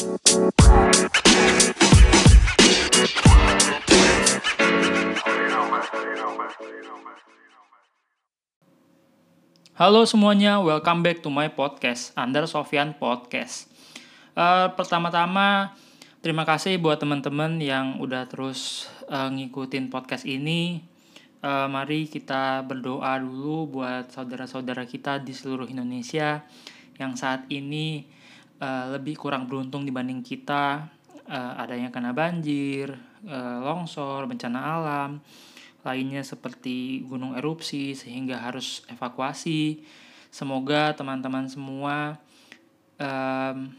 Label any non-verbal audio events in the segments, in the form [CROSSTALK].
Halo semuanya, welcome back to my podcast, Under Sofian Podcast. Uh, pertama-tama, terima kasih buat teman-teman yang udah terus uh, ngikutin podcast ini. Uh, mari kita berdoa dulu buat saudara-saudara kita di seluruh Indonesia yang saat ini uh, lebih kurang beruntung dibanding kita. Uh, adanya kena banjir, uh, longsor, bencana alam, lainnya seperti gunung erupsi sehingga harus evakuasi. Semoga teman-teman semua um,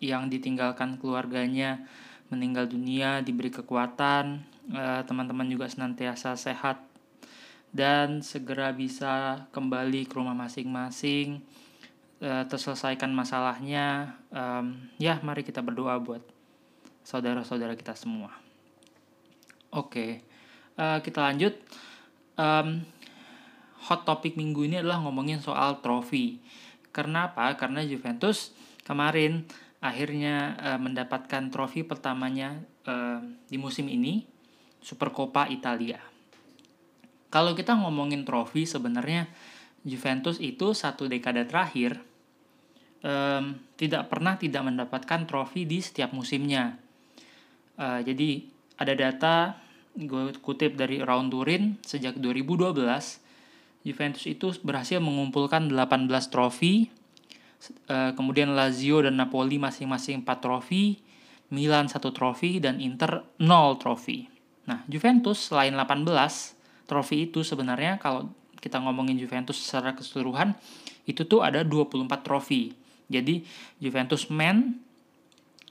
yang ditinggalkan keluarganya meninggal dunia diberi kekuatan, teman teman-teman juga senantiasa sehat dan segera bisa kembali ke rumah masing-masing, uh, terselesaikan masalahnya. Um, ya, mari kita berdoa buat saudara-saudara kita semua. Oke. Okay. Uh, kita lanjut. Um, hot topic minggu ini adalah ngomongin soal trofi. Karena apa? Karena Juventus kemarin akhirnya uh, mendapatkan trofi pertamanya uh, di musim ini, Supercoppa Italia. Kalau kita ngomongin trofi sebenarnya Juventus itu satu dekade terakhir um, tidak pernah tidak mendapatkan trofi di setiap musimnya. Uh, jadi ada data gue kutip dari Round Turin sejak 2012 Juventus itu berhasil mengumpulkan 18 trofi. Eh, kemudian Lazio dan Napoli masing-masing 4 trofi Milan 1 trofi dan Inter 0 trofi. Nah Juventus selain 18 trofi itu sebenarnya kalau kita ngomongin Juventus secara keseluruhan itu tuh ada 24 trofi jadi Juventus Men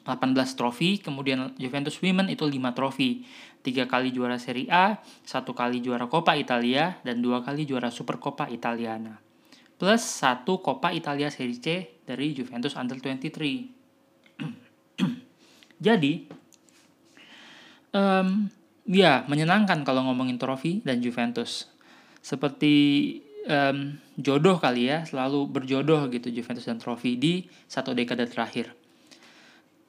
18 trofi, kemudian Juventus Women itu 5 trofi. 3 kali juara Serie A, 1 kali juara Coppa Italia, dan 2 kali juara Supercoppa Italiana. Plus 1 Coppa Italia Serie C dari Juventus Under 23. [CLEARS THROAT] Jadi, um, ya menyenangkan kalau ngomongin trofi dan Juventus. Seperti um, jodoh kali ya, selalu berjodoh gitu Juventus dan trofi di satu dekade terakhir.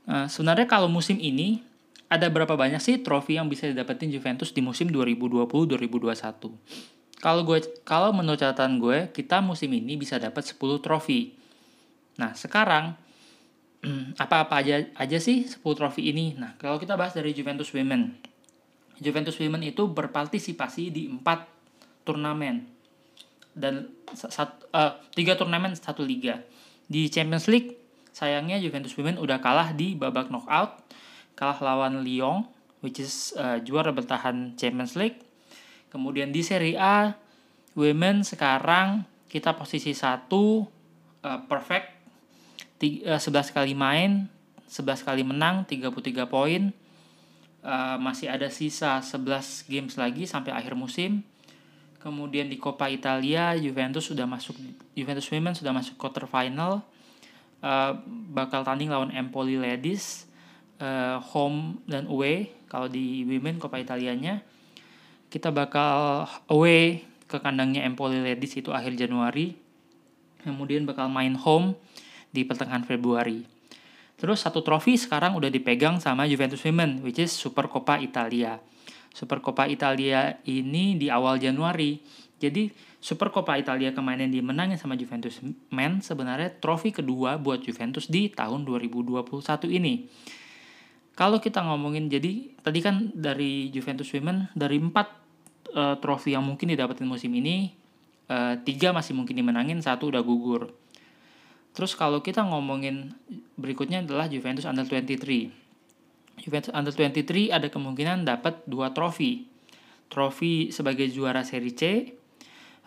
Uh, sebenarnya kalau musim ini ada berapa banyak sih trofi yang bisa didapetin Juventus di musim 2020-2021? Kalau gue kalau menurut catatan gue, kita musim ini bisa dapat 10 trofi. Nah, sekarang [CLEARS THROAT] apa-apa aja aja sih 10 trofi ini? Nah, kalau kita bahas dari Juventus Women. Juventus Women itu berpartisipasi di 4 turnamen dan sat, uh, 3 turnamen satu liga. Di Champions League sayangnya Juventus Women udah kalah di babak knockout, kalah lawan Lyon, which is uh, juara bertahan Champions League. Kemudian di Serie A, Women sekarang kita posisi satu uh, perfect, tiga, uh, 11 kali main, 11 kali menang, 33 poin. Uh, masih ada sisa 11 games lagi sampai akhir musim. Kemudian di Coppa Italia, Juventus sudah masuk Juventus Women sudah masuk quarter final. Uh, bakal tanding lawan Empoli Ladies uh, home dan away. Kalau di women Coppa Italianya. Kita bakal away ke kandangnya Empoli Ladies itu akhir Januari. Kemudian bakal main home di pertengahan Februari. Terus satu trofi sekarang udah dipegang sama Juventus Women which is Super Coppa Italia Super Coppa Italia ini di awal Januari jadi Super Coppa Italia kemarin dimenangin sama Juventus Men sebenarnya trofi kedua buat Juventus di tahun 2021 ini. Kalau kita ngomongin jadi tadi kan dari Juventus Women dari empat uh, trofi yang mungkin didapetin musim ini uh, tiga masih mungkin dimenangin satu udah gugur. Terus kalau kita ngomongin berikutnya adalah Juventus Under 23. Juventus Under 23 ada kemungkinan dapat dua trofi. Trofi sebagai juara Serie C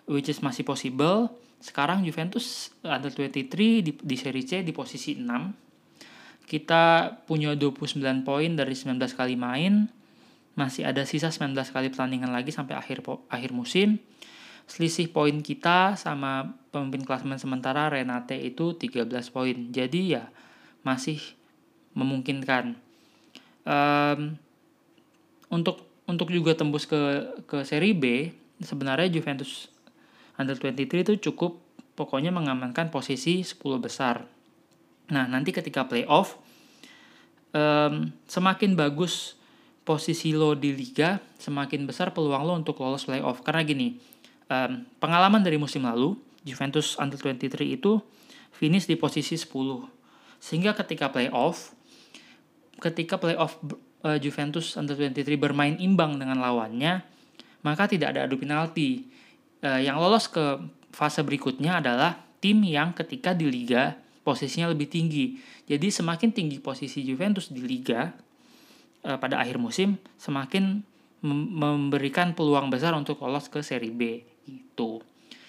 which is masih possible. Sekarang Juventus under 23 di, di Serie C di posisi 6. Kita punya 29 poin dari 19 kali main. Masih ada sisa 19 kali pertandingan lagi sampai akhir akhir musim. Selisih poin kita sama pemimpin klasemen sementara Renate itu 13 poin. Jadi ya masih memungkinkan. Um, untuk untuk juga tembus ke ke seri B, sebenarnya Juventus under 23 itu cukup pokoknya mengamankan posisi 10 besar. Nah, nanti ketika playoff um, semakin bagus posisi lo di liga, semakin besar peluang lo untuk lolos playoff. Karena gini, um, pengalaman dari musim lalu, Juventus Under 23 itu finish di posisi 10. Sehingga ketika playoff, ketika playoff uh, Juventus Under 23 bermain imbang dengan lawannya, maka tidak ada adu penalti. Uh, yang lolos ke fase berikutnya adalah tim yang ketika di liga posisinya lebih tinggi. Jadi semakin tinggi posisi Juventus di liga uh, pada akhir musim, semakin memberikan peluang besar untuk lolos ke seri B itu.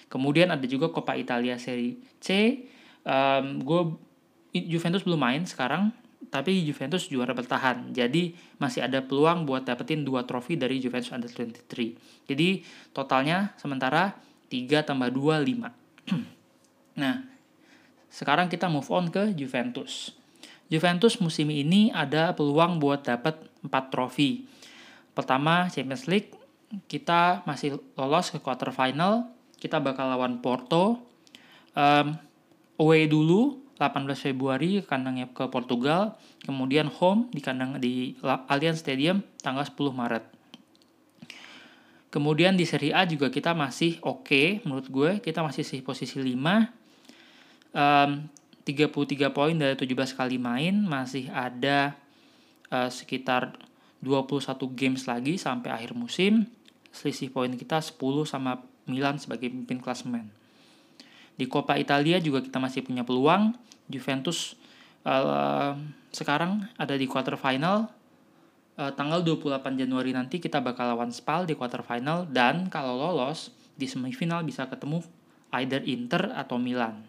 Kemudian ada juga Coppa Italia seri C. Um, gue Juventus belum main sekarang, tapi Juventus juara bertahan. Jadi masih ada peluang buat dapetin dua trofi dari Juventus Under 23. Jadi totalnya sementara 3 tambah 2 5. [CLEARS THROAT] nah, sekarang kita move on ke Juventus. Juventus musim ini ada peluang buat dapat 4 trofi. Pertama Champions League, kita masih lolos ke quarter final. Kita bakal lawan Porto. Um, away dulu 18 Februari kandangnya ke Portugal, kemudian home di kandang di Allianz Stadium tanggal 10 Maret. Kemudian di Serie A juga kita masih oke okay, menurut gue, kita masih di posisi 5. Um, 33 poin dari 17 kali main, masih ada uh, sekitar 21 games lagi sampai akhir musim. Selisih poin kita 10 sama Milan sebagai pemimpin klasemen. Di Coppa Italia juga kita masih punya peluang. Juventus uh, sekarang ada di quarter final. Uh, tanggal 28 Januari nanti kita bakal lawan Spal di quarter final dan kalau lolos di semifinal bisa ketemu either Inter atau Milan.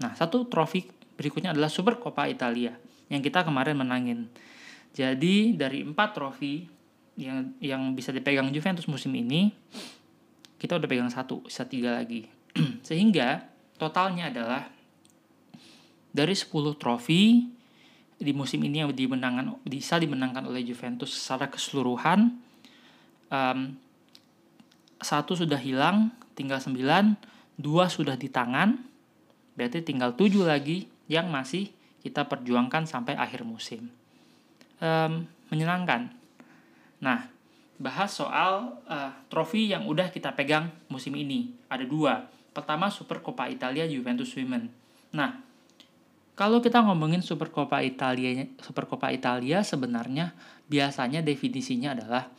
Nah, satu trofi berikutnya adalah Super Coppa Italia yang kita kemarin menangin. Jadi dari empat trofi yang yang bisa dipegang Juventus musim ini, kita udah pegang satu, sisa tiga lagi. [CLEARS THROAT] Sehingga totalnya adalah dari 10 trofi di musim ini yang dimenangkan bisa dimenangkan oleh Juventus secara keseluruhan um, satu sudah hilang tinggal 9 dua sudah di tangan berarti tinggal 7 lagi yang masih kita perjuangkan sampai akhir musim. Um, menyenangkan. Nah bahas soal uh, trofi yang udah kita pegang musim ini. Ada dua Pertama Super Coppa Italia Juventus Women. Nah, kalau kita ngomongin Super Coppa Italia Super Coppa Italia sebenarnya biasanya definisinya adalah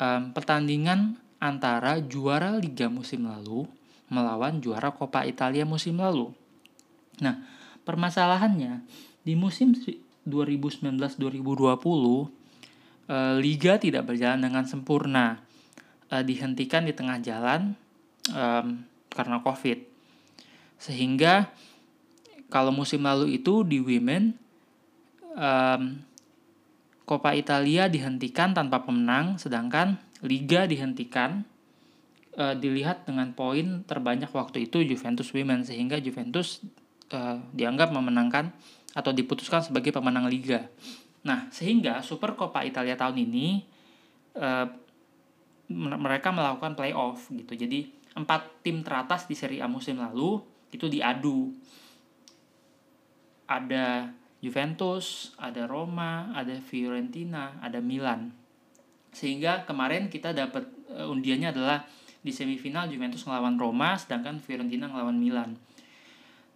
um, pertandingan antara juara liga musim lalu melawan juara Coppa Italia musim lalu. Nah, permasalahannya di musim 2019-2020 eh, liga tidak berjalan dengan sempurna. Eh, dihentikan di tengah jalan karena COVID. Sehingga kalau musim lalu itu di women um, Coppa Italia dihentikan tanpa pemenang, sedangkan Liga dihentikan uh, dilihat dengan poin terbanyak waktu itu Juventus Women sehingga Juventus uh, dianggap memenangkan atau diputuskan sebagai pemenang Liga. Nah, sehingga Super Coppa Italia tahun ini uh, mereka melakukan playoff gitu. Jadi empat tim teratas di Serie A musim lalu itu diadu. Ada Juventus, ada Roma, ada Fiorentina, ada Milan. Sehingga kemarin kita dapat uh, undiannya adalah di semifinal Juventus ngelawan Roma sedangkan Fiorentina ngelawan Milan.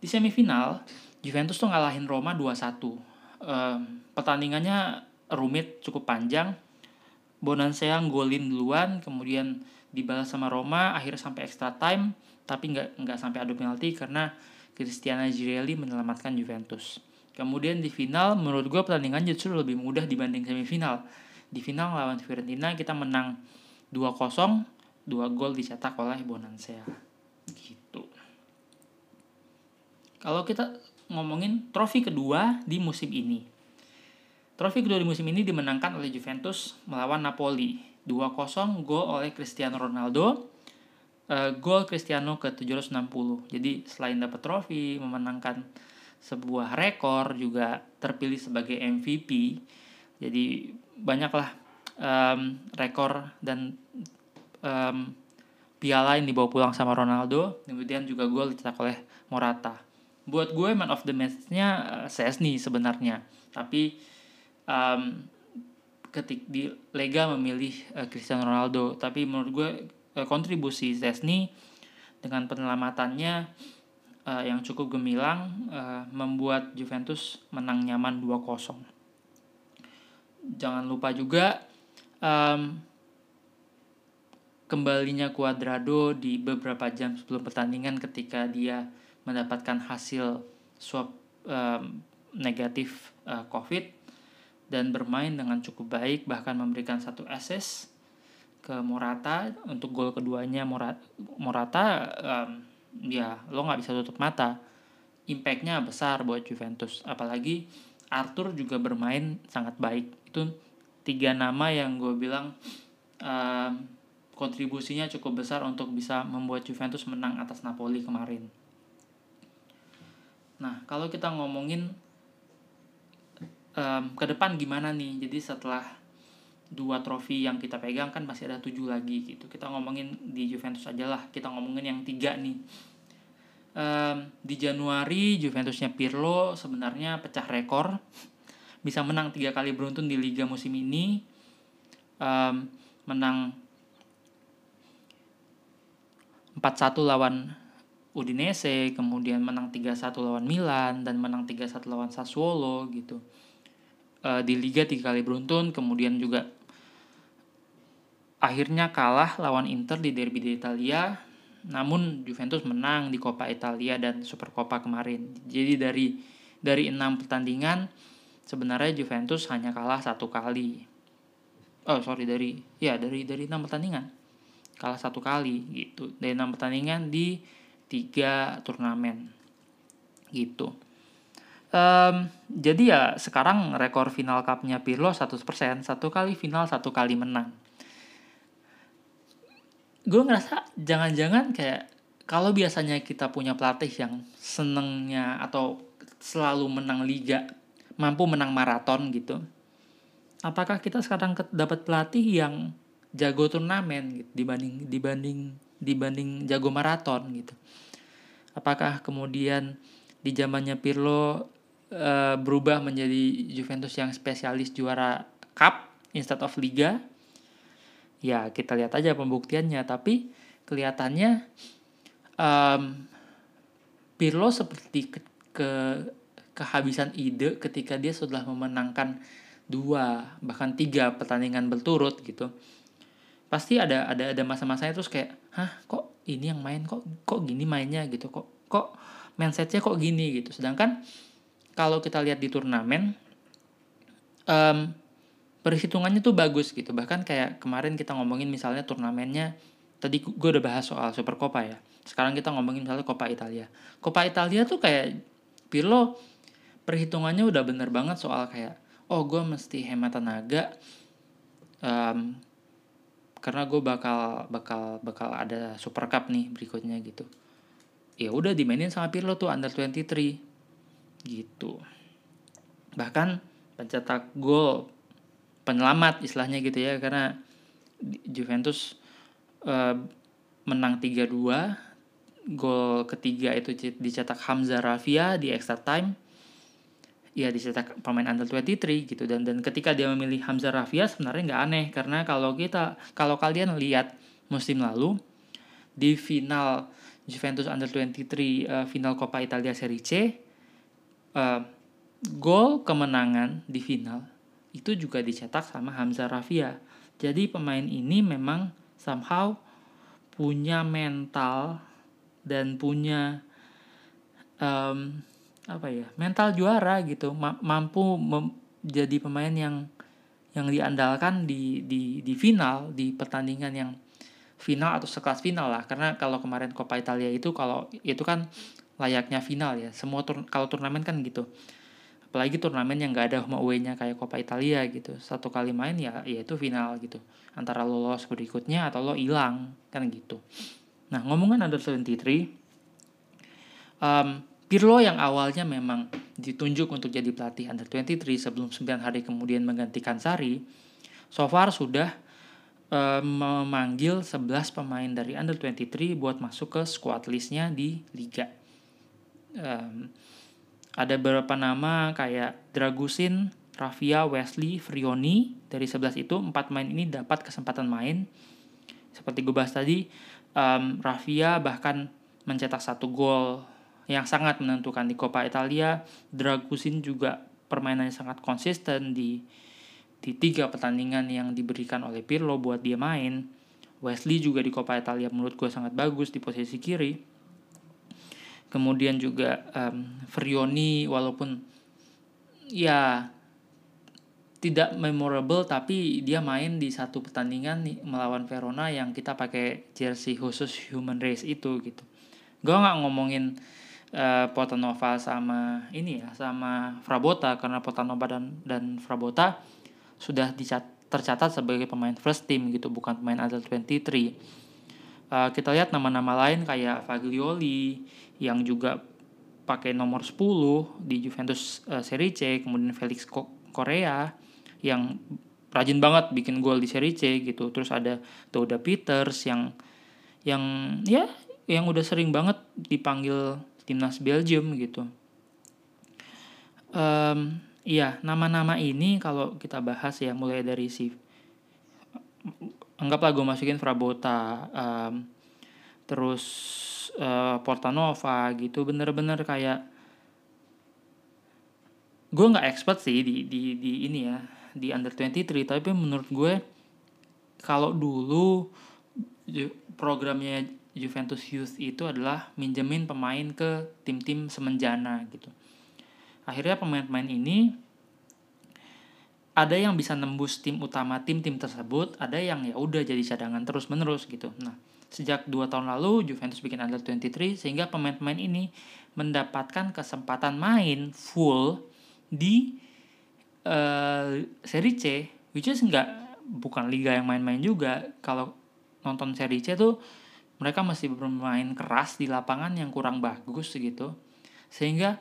Di semifinal Juventus tuh ngalahin Roma 2-1. Uh, pertandingannya rumit, cukup panjang. Bonansea golin duluan, kemudian dibalas sama Roma akhirnya sampai extra time tapi nggak nggak sampai adu penalti karena Cristiano Girelli menyelamatkan Juventus. Kemudian di final menurut gue pertandingan justru lebih mudah dibanding semifinal. Di final lawan Fiorentina kita menang 2-0, dua gol dicetak oleh Bonansea. Gitu. Kalau kita ngomongin trofi kedua di musim ini. Trofi kedua di musim ini dimenangkan oleh Juventus melawan Napoli 2-0 gol oleh Cristiano Ronaldo. Uh, gol Cristiano ke 760. Jadi selain dapat trofi, memenangkan sebuah rekor juga terpilih sebagai MVP. Jadi banyaklah um, rekor dan um, piala yang dibawa pulang sama Ronaldo. Kemudian juga gol dicetak oleh Morata. Buat gue man of the match-nya uh, Sesni sebenarnya. Tapi um, ketik di Lega memilih uh, Cristiano Ronaldo. Tapi menurut gue uh, kontribusi Zesni dengan penyelamatannya uh, yang cukup gemilang uh, membuat Juventus menang nyaman 2-0 jangan lupa juga um, kembalinya Cuadrado di beberapa jam sebelum pertandingan ketika dia mendapatkan hasil swab um, negatif uh, COVID dan bermain dengan cukup baik bahkan memberikan satu assist ke Morata. Untuk gol keduanya Morata, Morata um, ya lo nggak bisa tutup mata. Impactnya besar buat Juventus. Apalagi Arthur juga bermain sangat baik. Itu tiga nama yang gue bilang um, kontribusinya cukup besar untuk bisa membuat Juventus menang atas Napoli kemarin. Nah, kalau kita ngomongin um, ke depan gimana nih? Jadi setelah dua trofi yang kita pegang kan masih ada tujuh lagi gitu. Kita ngomongin di Juventus aja lah. Kita ngomongin yang tiga nih. Um, di Januari Juventusnya Pirlo sebenarnya pecah rekor bisa menang tiga kali beruntun di Liga musim ini um, menang 4-1 lawan Udinese, kemudian menang 3-1 lawan Milan dan menang 3-1 lawan Sassuolo gitu. E, di liga tiga kali beruntun, kemudian juga akhirnya kalah lawan Inter di Derby di Italia. Namun Juventus menang di Coppa Italia dan Supercoppa kemarin. Jadi dari dari enam pertandingan sebenarnya Juventus hanya kalah satu kali. Oh sorry dari ya dari dari enam pertandingan kalah satu kali gitu dari enam pertandingan di tiga turnamen gitu um, jadi ya sekarang rekor final cupnya Pirlo 100% satu kali final satu kali menang gue ngerasa jangan-jangan kayak kalau biasanya kita punya pelatih yang senengnya atau selalu menang liga mampu menang maraton gitu apakah kita sekarang dapat pelatih yang jago turnamen gitu dibanding dibanding dibanding jago maraton gitu. Apakah kemudian di zamannya Pirlo e, berubah menjadi Juventus yang spesialis juara cup instead of liga? Ya kita lihat aja pembuktiannya. Tapi kelihatannya um, Pirlo seperti ke, ke kehabisan ide ketika dia sudah memenangkan dua bahkan tiga pertandingan berturut gitu. Pasti ada ada ada masa-masanya terus kayak hah kok ini yang main? Kok kok gini mainnya gitu? Kok kok mindsetnya kok gini? gitu. Sedangkan kalau kita lihat di turnamen um, perhitungannya tuh bagus gitu. Bahkan kayak kemarin kita ngomongin misalnya turnamennya tadi gue udah bahas soal Super Coppa ya. Sekarang kita ngomongin misalnya Coppa Italia. Coppa Italia tuh kayak Pirlo perhitungannya udah bener banget soal kayak oh gue mesti hemat tenaga um, karena gue bakal bakal bakal ada Super Cup nih berikutnya gitu. Ya udah dimainin sama Pirlo tuh under 23 gitu. Bahkan pencetak gol penyelamat istilahnya gitu ya karena Juventus uh, menang 3-2 gol ketiga itu dicetak Hamza Rafia di extra time. Ya dicetak pemain under 23 gitu. Dan dan ketika dia memilih Hamzah Rafia sebenarnya nggak aneh karena kalau kita kalau kalian lihat musim lalu di final Juventus under 23 uh, eh, final Coppa Italia Serie C uh, gol kemenangan di final itu juga dicetak sama Hamzah Rafia. Jadi pemain ini memang somehow punya mental dan punya um, apa ya mental juara gitu. Ma mampu menjadi pemain yang yang diandalkan di di di final di pertandingan yang final atau sekelas final lah. Karena kalau kemarin Coppa Italia itu kalau itu kan layaknya final ya. Semua tur kalau turnamen kan gitu. Apalagi turnamen yang gak ada home away-nya kayak Coppa Italia gitu. Satu kali main ya ya itu final gitu. Antara lolos berikutnya atau lo hilang kan gitu. Nah ngomongin under 73 um, Pirlo yang awalnya memang ditunjuk untuk jadi pelatih under 23 sebelum 9 hari kemudian menggantikan Sari, so far sudah memanggil 11 pemain dari under 23 buat masuk ke squad listnya di liga. Um, ada beberapa nama kayak Dragusin Raffia, Wesley, Frioni dari 11 itu empat main ini dapat kesempatan main. Seperti gue bahas tadi, um, Raffia bahkan mencetak satu gol yang sangat menentukan di Coppa Italia. Dragusin juga permainannya sangat konsisten di di tiga pertandingan yang diberikan oleh Pirlo buat dia main. Wesley juga di Coppa Italia menurut gue sangat bagus di posisi kiri. Kemudian juga um, Frioni walaupun ya tidak memorable tapi dia main di satu pertandingan nih, melawan Verona yang kita pakai jersey khusus human race itu gitu. Gue nggak ngomongin uh, Potanova sama ini ya sama Frabota karena Potanova dan dan Frabota sudah dicat, tercatat sebagai pemain first team gitu bukan pemain under 23. Uh, kita lihat nama-nama lain kayak Faglioli yang juga pakai nomor 10 di Juventus uh, Serie C, kemudian Felix Korea yang rajin banget bikin gol di Serie C gitu. Terus ada Toda Peters yang yang ya yang udah sering banget dipanggil timnas Belgium gitu. Um, iya, nama-nama ini kalau kita bahas ya mulai dari si anggaplah gue masukin Frabota, um, terus uh, Portanova gitu, bener-bener kayak gue nggak expert sih di di di ini ya di under 23 tapi menurut gue kalau dulu programnya Juventus Youth itu adalah minjemin pemain ke tim-tim semenjana gitu. Akhirnya pemain-pemain ini ada yang bisa nembus tim utama tim-tim tersebut, ada yang ya udah jadi cadangan terus-menerus gitu. Nah, sejak dua tahun lalu Juventus bikin under 23 sehingga pemain-pemain ini mendapatkan kesempatan main full di uh, seri C which is nggak bukan liga yang main-main juga. Kalau nonton seri C tuh mereka masih bermain keras di lapangan yang kurang bagus gitu. Sehingga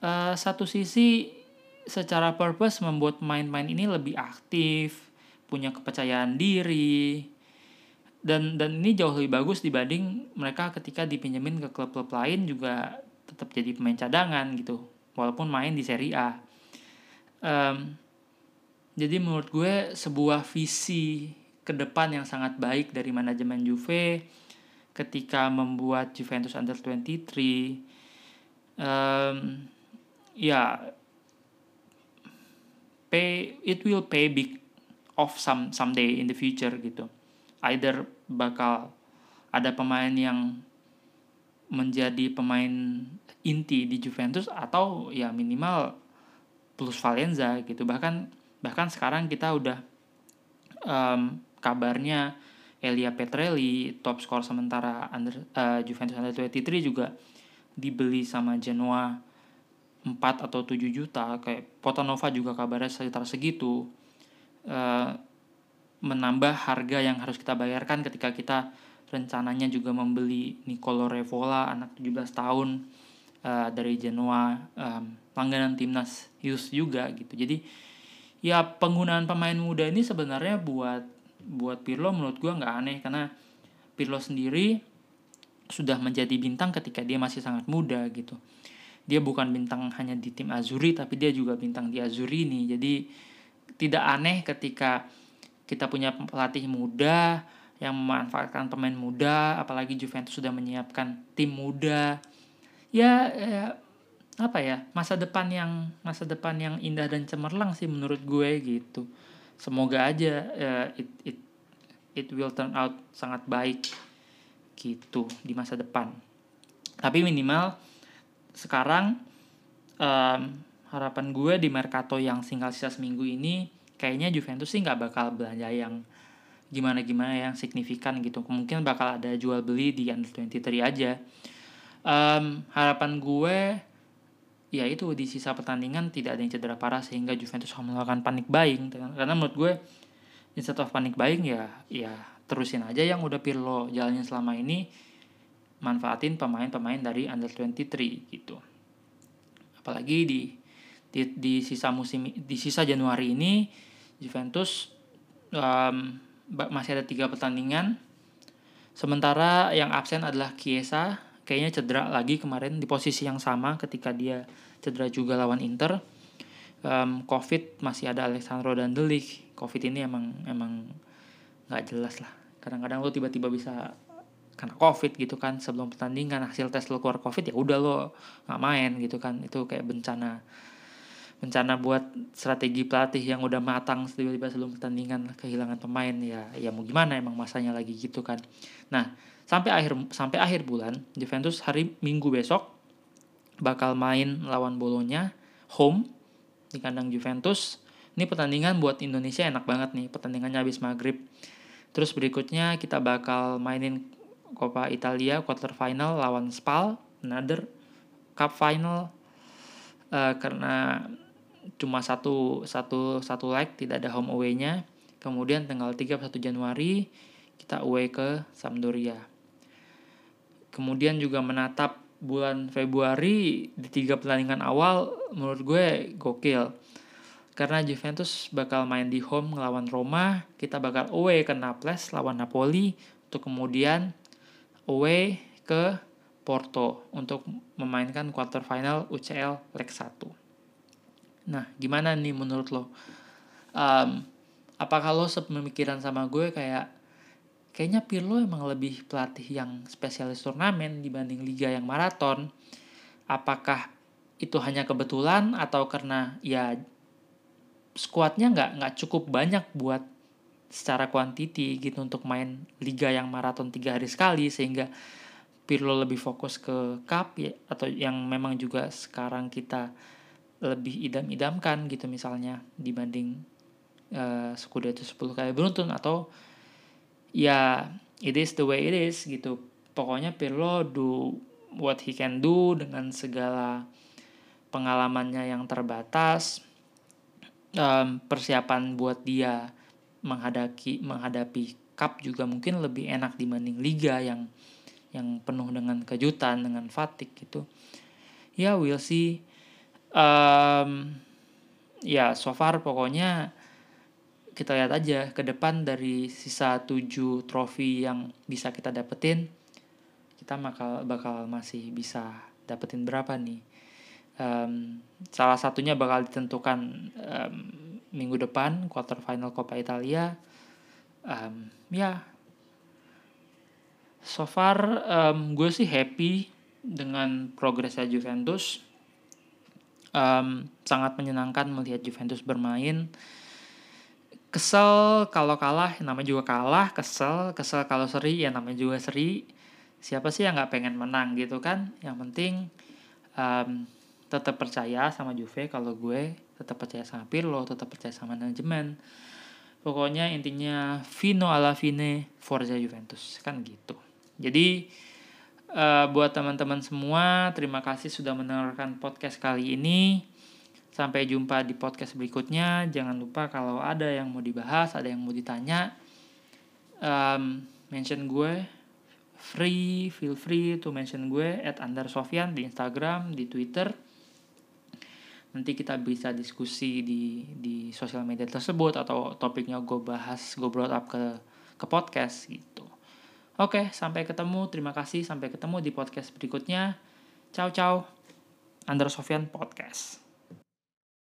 uh, satu sisi secara purpose membuat pemain-pemain ini lebih aktif punya kepercayaan diri dan dan ini jauh lebih bagus dibanding mereka ketika dipinjemin ke klub-klub lain juga tetap jadi pemain cadangan gitu. Walaupun main di Serie A. Um, jadi menurut gue sebuah visi ke depan yang sangat baik dari manajemen Juve ketika membuat Juventus Under 23 um, ya pay it will pay big off some someday in the future gitu. Either bakal ada pemain yang menjadi pemain inti di Juventus atau ya minimal plus Valenza gitu. Bahkan bahkan sekarang kita udah um, kabarnya Elia Petrelli top skor sementara under, uh, Juventus under 23 juga dibeli sama Genoa 4 atau 7 juta. Kayak Potanova juga kabarnya sekitar segitu. Uh, menambah harga yang harus kita bayarkan ketika kita rencananya juga membeli Nicolo Revola anak 17 tahun uh, dari Genoa um, langganan timnas youth juga gitu. Jadi ya penggunaan pemain muda ini sebenarnya buat buat Pirlo menurut gue nggak aneh karena Pirlo sendiri sudah menjadi bintang ketika dia masih sangat muda gitu. Dia bukan bintang hanya di tim Azuri tapi dia juga bintang di Azuri ini. Jadi tidak aneh ketika kita punya pelatih muda yang memanfaatkan pemain muda apalagi Juventus sudah menyiapkan tim muda. Ya, ya apa ya masa depan yang masa depan yang indah dan cemerlang sih menurut gue gitu. Semoga aja uh, it it it will turn out sangat baik gitu di masa depan. Tapi minimal sekarang um, harapan gue di Mercato yang tinggal sisa seminggu ini kayaknya Juventus sih nggak bakal belanja yang gimana gimana yang signifikan gitu. Mungkin bakal ada jual beli di under 23 aja. Um, harapan gue ya itu di sisa pertandingan tidak ada yang cedera parah sehingga Juventus melakukan panik buying. Karena menurut gue instead of panik buying ya ya terusin aja yang udah Pirlo jalanin selama ini manfaatin pemain-pemain dari under 23 gitu. Apalagi di di, di sisa musim di sisa Januari ini Juventus um, masih ada tiga pertandingan. Sementara yang absen adalah Chiesa kayaknya cedera lagi kemarin di posisi yang sama ketika dia cedera juga lawan Inter. um, covid masih ada Alexandro dan Delik covid ini emang emang nggak jelas lah. Kadang-kadang lo tiba-tiba bisa karena covid gitu kan sebelum pertandingan. Hasil tes lo keluar covid ya udah lo nggak main gitu kan. Itu kayak bencana bencana buat strategi pelatih yang udah matang tiba-tiba sebelum pertandingan kehilangan pemain ya ya mau gimana emang masanya lagi gitu kan. Nah sampai akhir sampai akhir bulan Juventus hari Minggu besok bakal main lawan Bolonya home di kandang Juventus. Ini pertandingan buat Indonesia enak banget nih pertandingannya habis maghrib. Terus berikutnya kita bakal mainin Coppa Italia quarter final lawan Spal another cup final. Uh, karena cuma satu satu satu leg tidak ada home away-nya. Kemudian tanggal 31 Januari kita away ke Sampdoria. Kemudian juga menatap bulan Februari di tiga pertandingan awal menurut gue gokil. Karena Juventus bakal main di home ngelawan Roma kita bakal away ke Naples lawan Napoli untuk kemudian away ke Porto untuk memainkan quarter final UCL leg 1. Nah, gimana nih menurut lo? Um, apakah lo sepemikiran sama gue kayak kayaknya Pirlo emang lebih pelatih yang spesialis turnamen dibanding liga yang maraton? Apakah itu hanya kebetulan atau karena ya skuadnya nggak nggak cukup banyak buat secara kuantiti gitu untuk main liga yang maraton tiga hari sekali sehingga Pirlo lebih fokus ke cup ya atau yang memang juga sekarang kita lebih idam-idamkan gitu misalnya dibanding uh, Scudetto 10 kali beruntun atau ya it is the way it is gitu. Pokoknya Pirlo do what he can do dengan segala pengalamannya yang terbatas um, persiapan buat dia menghadapi menghadapi cup juga mungkin lebih enak dibanding liga yang yang penuh dengan kejutan dengan fatigue gitu. Ya we'll see um, ya so far pokoknya kita lihat aja ke depan dari sisa tujuh trofi yang bisa kita dapetin kita bakal bakal masih bisa dapetin berapa nih? Um, salah satunya bakal ditentukan um, minggu depan quarter final Coppa Italia. Um, ya. So far um, gue sih happy dengan progresnya Juventus um, sangat menyenangkan melihat Juventus bermain. Kesel kalau kalah namanya juga kalah. Kesel kesel kalau seri ya namanya juga seri. Siapa sih yang nggak pengen menang gitu kan? Yang penting um, tetap percaya sama Juve kalau gue tetap percaya sama Pirlo tetap percaya sama manajemen. Pokoknya intinya Vino alla fine Forza Juventus kan gitu. Jadi uh, buat teman-teman semua terima kasih sudah mendengarkan podcast kali ini. Sampai jumpa di podcast berikutnya. Jangan lupa kalau ada yang mau dibahas ada yang mau ditanya um, mention gue. Free feel free to mention gue at Andar Sofyan di Instagram di Twitter. Nanti kita bisa diskusi di di sosial media tersebut atau topiknya gue bahas gue brought up ke ke podcast gitu oke sampai ketemu. Terima kasih. Sampai ketemu di podcast berikutnya. Ciao ciao. Andra Sofyan podcast